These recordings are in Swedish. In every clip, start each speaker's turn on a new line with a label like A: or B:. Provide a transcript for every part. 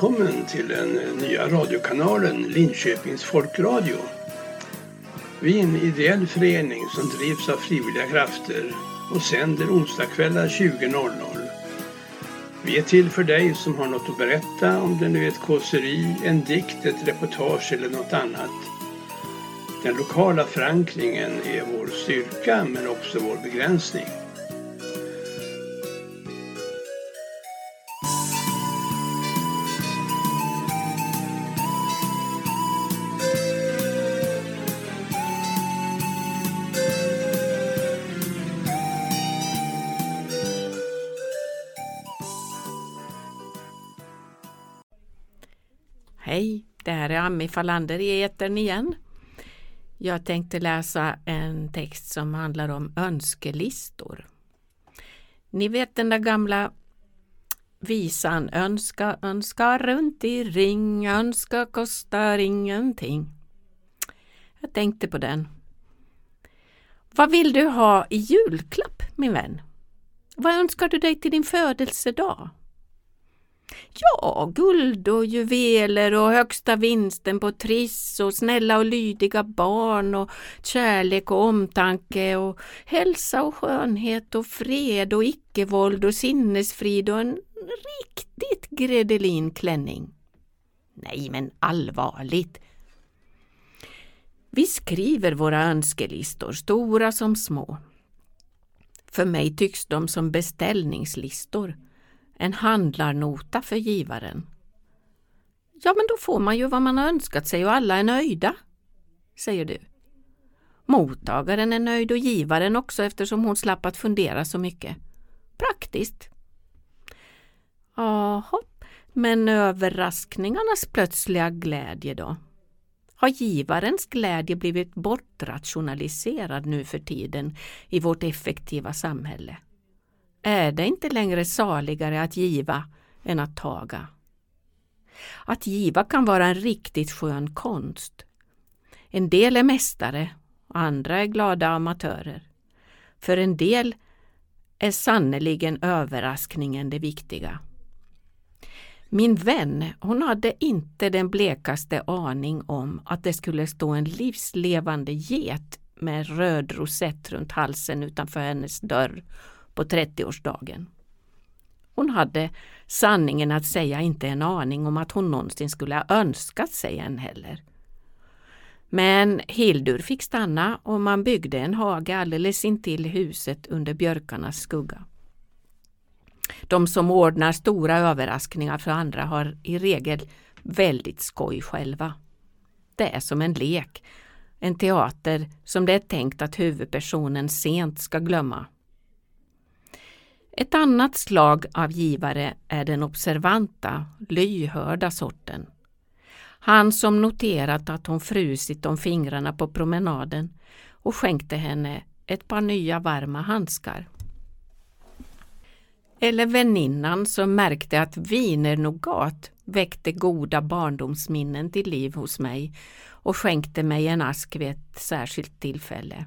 A: välkommen till den nya radiokanalen Linköpings folkradio. Vi är en ideell förening som drivs av frivilliga krafter och sänder onsdagskvällar 20.00. Vi är till för dig som har något att berätta om det nu är ett kåseri, en dikt, ett reportage eller något annat. Den lokala förankringen är vår styrka men också vår begränsning.
B: Hej, det här är Ami Falander i etern igen. Jag tänkte läsa en text som handlar om önskelistor. Ni vet den där gamla visan Önska, önska runt i ring, önska kostar ingenting. Jag tänkte på den. Vad vill du ha i julklapp min vän? Vad önskar du dig till din födelsedag? Ja, guld och juveler och högsta vinsten på Triss och snälla och lydiga barn och kärlek och omtanke och hälsa och skönhet och fred och icke-våld och sinnesfrid och en riktigt gredelin klänning. Nej, men allvarligt. Vi skriver våra önskelistor, stora som små. För mig tycks de som beställningslistor en handlarnota för givaren. Ja, men då får man ju vad man har önskat sig och alla är nöjda, säger du. Mottagaren är nöjd och givaren också eftersom hon slapp att fundera så mycket. Praktiskt. Jaha, men överraskningarnas plötsliga glädje då? Har givarens glädje blivit bortrationaliserad nu för tiden i vårt effektiva samhälle? Är det inte längre saligare att giva än att taga. Att giva kan vara en riktigt skön konst. En del är mästare, andra är glada amatörer. För en del är sannerligen överraskningen det viktiga. Min vän, hon hade inte den blekaste aning om att det skulle stå en livslevande get med röd rosett runt halsen utanför hennes dörr på 30-årsdagen. Hon hade sanningen att säga inte en aning om att hon någonsin skulle ha önskat sig en heller. Men Hildur fick stanna och man byggde en hage alldeles intill huset under björkarnas skugga. De som ordnar stora överraskningar för andra har i regel väldigt skoj själva. Det är som en lek, en teater som det är tänkt att huvudpersonen sent ska glömma ett annat slag av givare är den observanta, lyhörda sorten. Han som noterat att hon frusit om fingrarna på promenaden och skänkte henne ett par nya varma handskar. Eller väninnan som märkte att wienernougat väckte goda barndomsminnen till liv hos mig och skänkte mig en ask vid ett särskilt tillfälle.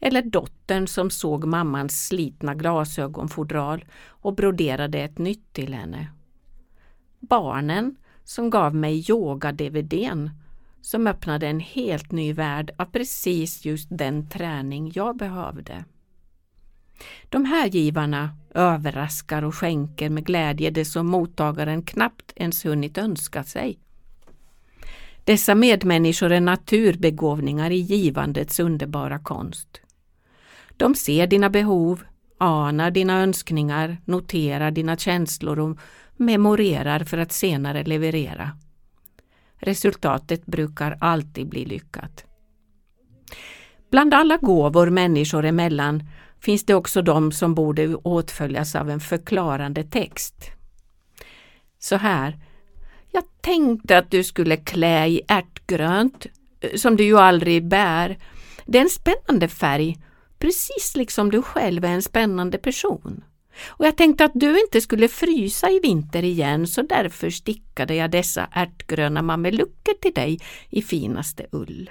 B: Eller dottern som såg mammans slitna glasögonfodral och broderade ett nytt till henne. Barnen som gav mig yoga-DVDn som öppnade en helt ny värld av precis just den träning jag behövde. De här givarna överraskar och skänker med glädje det som mottagaren knappt ens hunnit önska sig. Dessa medmänniskor är naturbegåvningar i givandets underbara konst. De ser dina behov, anar dina önskningar, noterar dina känslor och memorerar för att senare leverera. Resultatet brukar alltid bli lyckat. Bland alla gåvor människor emellan finns det också de som borde åtföljas av en förklarande text. Så här. Jag tänkte att du skulle klä i ärtgrönt, eh, som du ju aldrig bär. Det är en spännande färg Precis liksom du själv är en spännande person. Och jag tänkte att du inte skulle frysa i vinter igen så därför stickade jag dessa ärtgröna mamelucker till dig i finaste ull.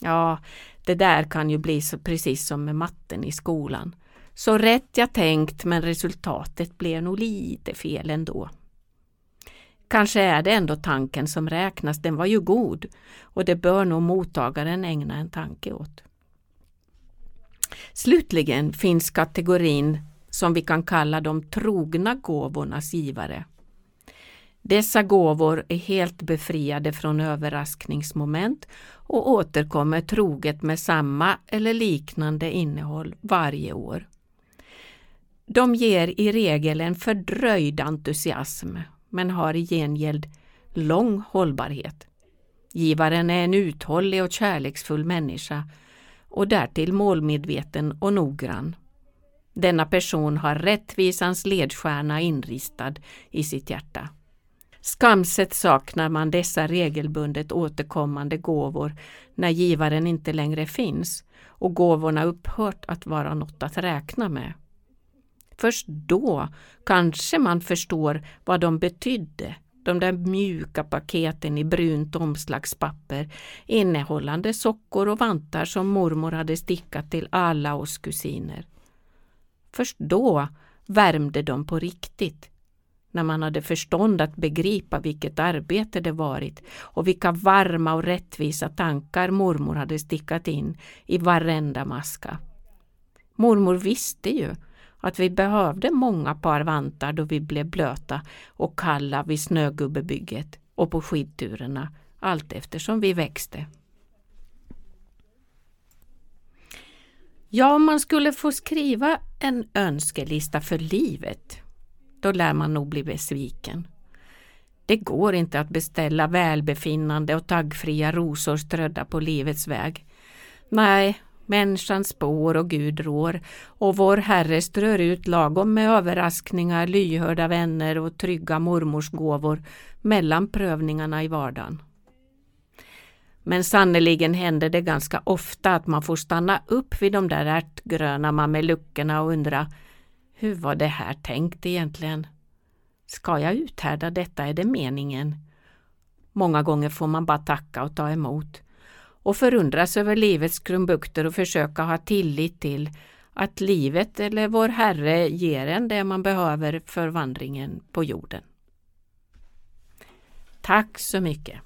B: Ja, det där kan ju bli så precis som med matten i skolan. Så rätt jag tänkt men resultatet blev nog lite fel ändå. Kanske är det ändå tanken som räknas, den var ju god och det bör nog mottagaren ägna en tanke åt. Slutligen finns kategorin som vi kan kalla de trogna gåvornas givare. Dessa gåvor är helt befriade från överraskningsmoment och återkommer troget med samma eller liknande innehåll varje år. De ger i regel en fördröjd entusiasm men har i gengäld lång hållbarhet. Givaren är en uthållig och kärleksfull människa och därtill målmedveten och noggrann. Denna person har rättvisans ledstjärna inristad i sitt hjärta. Skamset saknar man dessa regelbundet återkommande gåvor när givaren inte längre finns och gåvorna upphört att vara något att räkna med. Först då kanske man förstår vad de betydde, de där mjuka paketen i brunt omslagspapper innehållande sockor och vantar som mormor hade stickat till alla oss kusiner. Först då värmde de på riktigt när man hade förstånd att begripa vilket arbete det varit och vilka varma och rättvisa tankar mormor hade stickat in i varenda maska. Mormor visste ju att vi behövde många par vantar då vi blev blöta och kalla vid snögubbebygget och på skidturerna allt eftersom vi växte. Ja, om man skulle få skriva en önskelista för livet, då lär man nog bli besviken. Det går inte att beställa välbefinnande och taggfria rosor strödda på livets väg. Nej, människan spår och Gud rår och vår Herre strör ut lagom med överraskningar, lyhörda vänner och trygga mormors gåvor mellan prövningarna i vardagen. Men sannerligen händer det ganska ofta att man får stanna upp vid de där ärtgröna mameluckerna och undra hur var det här tänkt egentligen? Ska jag uthärda detta, är det meningen? Många gånger får man bara tacka och ta emot och förundras över livets krumbukter och försöka ha tillit till att livet eller vår Herre ger en det man behöver för vandringen på jorden. Tack så mycket!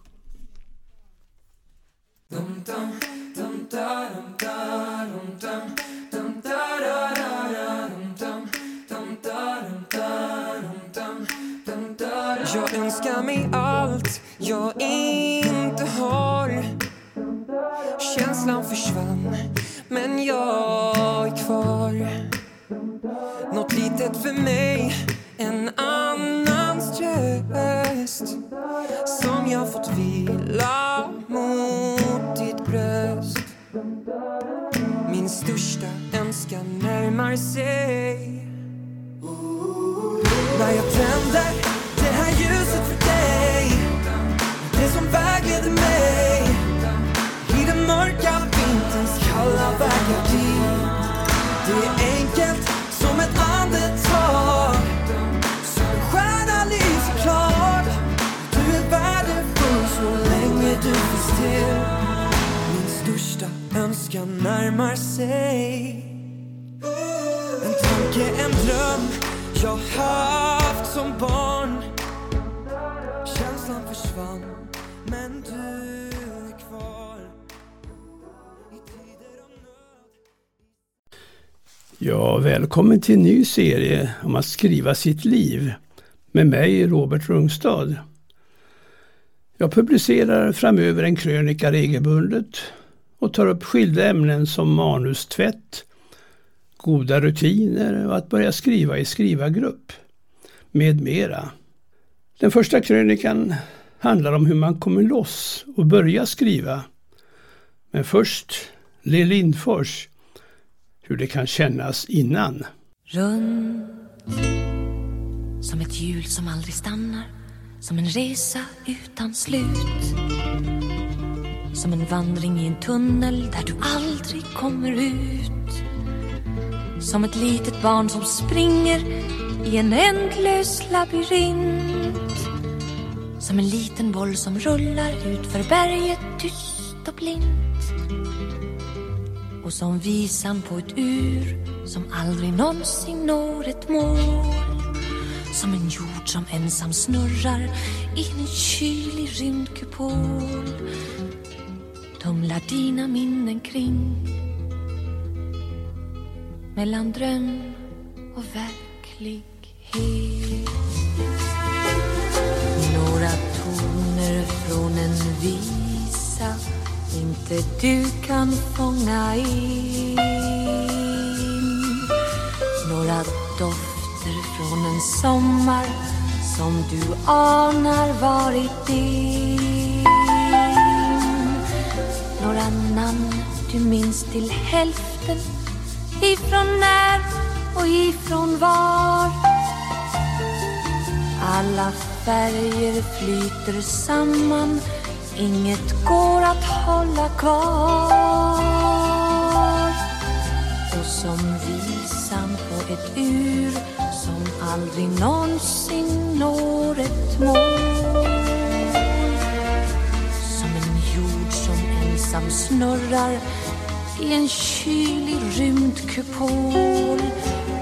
C: Jag önskar mig allt jag inte har Känslan försvann, men jag är kvar. Något litet för mig, en annans tröst som jag fått vila mot ditt bröst. Min största önskan närmar sig. När jag tänder det här ljuset för dig Det som vägleder mig. Önskan närmar sig. En tanke, en dröm jag haft som barn. Känslan försvann men du är kvar i tider av nöd.
A: Ja, välkommen till en ny serie om att skriva sitt liv med mig, Robert Rungstad. Jag publicerar framöver en krönika regelbundet och tar upp skilda ämnen som manustvätt, goda rutiner och att börja skriva i skrivargrupp med mera. Den första krönikan handlar om hur man kommer loss och börjar skriva. Men först Le Lindfors, hur det kan kännas innan.
D: Runt som ett hjul som aldrig stannar Som en resa utan slut som en vandring i en tunnel där du aldrig kommer ut. Som ett litet barn som springer i en ändlös labyrint. Som en liten boll som rullar ut för berget tyst och blint. Och som visan på ett ur som aldrig någonsin når ett mål. Som en jord som ensam snurrar i en kylig rymdkupol tumlar dina minnen kring. Mellan dröm och verklighet. Några toner från en visa inte du kan fånga in. Några dofter från en sommar som du anar varit din. Några namn du minns till hälften. Ifrån när och ifrån var. Alla färger flyter samman. Inget går att hålla kvar. Och som visan på ett ur Som aldrig någonsin når ett mål. Ensam snurrar i en kylig rymdkupol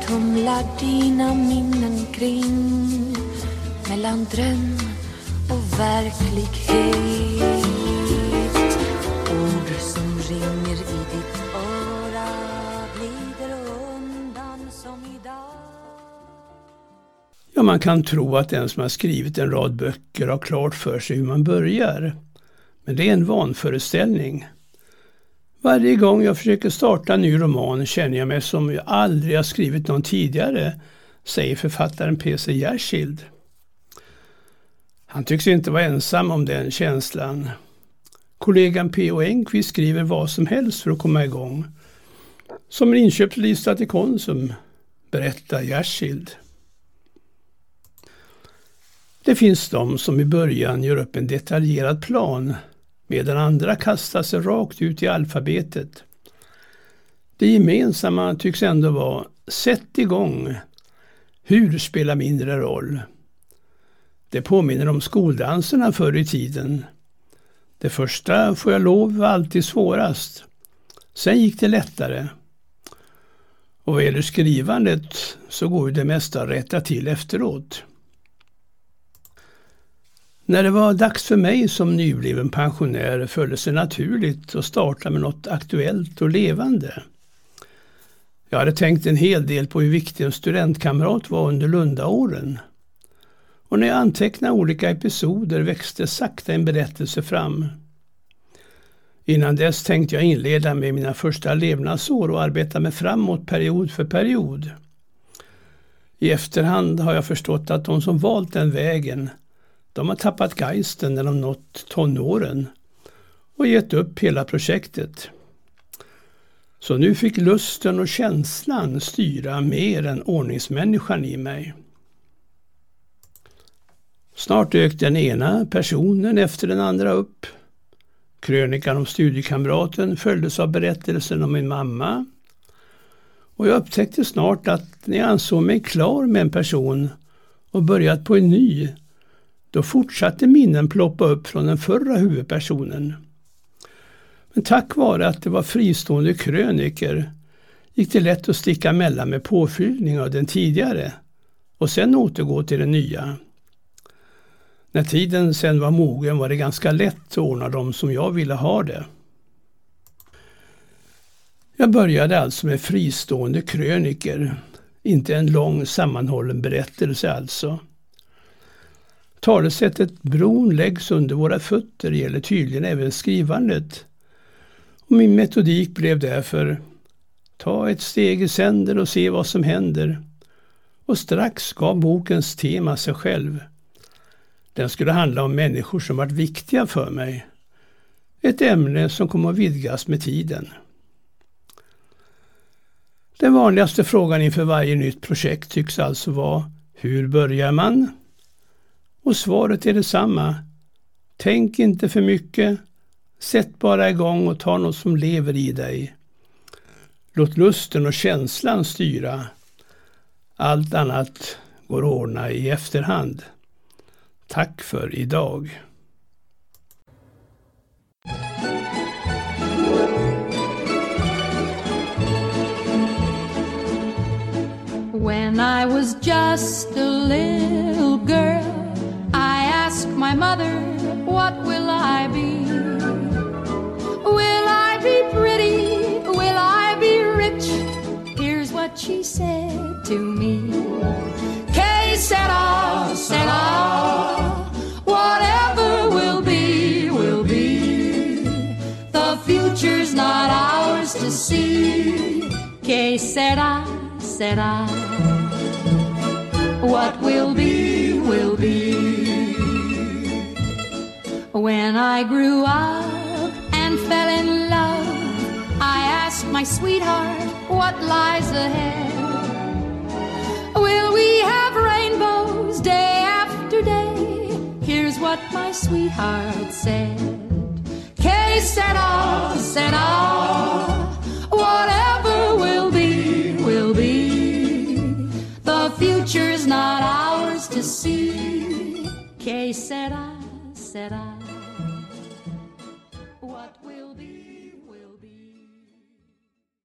D: tumlar dina minnen kring mellan dröm och verklighet. Ord som ringer i ditt öra glider undan som idag.
A: Ja, man kan tro att den som har skrivit en rad böcker har klart för sig hur man börjar. Men det är en vanföreställning. Varje gång jag försöker starta en ny roman känner jag mig som jag aldrig har skrivit någon tidigare, säger författaren P.C. Jersild. Han tycks inte vara ensam om den känslan. Kollegan P.O. Enquist skriver vad som helst för att komma igång. Som en inköpslista till Konsum, berättar Jersild. Det finns de som i början gör upp en detaljerad plan medan andra kastar sig rakt ut i alfabetet. Det gemensamma tycks ändå vara sätt igång. Hur spelar mindre roll. Det påminner om skoldanserna förr i tiden. Det första, får jag lov, var alltid svårast. Sen gick det lättare. Och vad gäller skrivandet så går ju det mesta att rätta till efteråt. När det var dags för mig som nybliven pensionär föll det sig naturligt att starta med något aktuellt och levande. Jag hade tänkt en hel del på hur viktig en studentkamrat var under Lundaåren. Och när jag antecknade olika episoder växte sakta en berättelse fram. Innan dess tänkte jag inleda med mina första levnadsår och arbeta mig framåt period för period. I efterhand har jag förstått att de som valt den vägen de har tappat geisten när de nått tonåren och gett upp hela projektet. Så nu fick lusten och känslan styra mer än ordningsmänniskan i mig. Snart dök den ena personen efter den andra upp. Krönikan om studiekamraten följdes av berättelsen om min mamma. Och jag upptäckte snart att när jag ansåg mig klar med en person och börjat på en ny då fortsatte minnen ploppa upp från den förra huvudpersonen. Men tack vare att det var fristående kröniker gick det lätt att sticka emellan med påfyllning av den tidigare och sen återgå till den nya. När tiden sen var mogen var det ganska lätt att ordna dem som jag ville ha det. Jag började alltså med fristående kröniker, inte en lång sammanhållen berättelse alltså. Talesättet bron läggs under våra fötter gäller tydligen även skrivandet. Och min metodik blev därför ta ett steg i sänder och se vad som händer. Och strax gav bokens tema sig själv. Den skulle handla om människor som varit viktiga för mig. Ett ämne som kommer att vidgas med tiden. Den vanligaste frågan inför varje nytt projekt tycks alltså vara Hur börjar man? Och svaret är detsamma. Tänk inte för mycket. Sätt bara igång och ta något som lever i dig. Låt lusten och känslan styra. Allt annat går att ordna i efterhand. Tack för idag.
B: When
E: I was just a little girl, I asked my mother, What will I be? Will I be pretty? Will I be rich? Here's what she said to me. Que sera, sera, whatever will be, will be. The future's not ours to see. Que sera, sera. When I grew up and fell in love, I asked my sweetheart what lies ahead. Will we have rainbows day after day? Here's what my sweetheart said. Que sera, sera, whatever will be, will be. The future's not ours to see. Que sera, sera.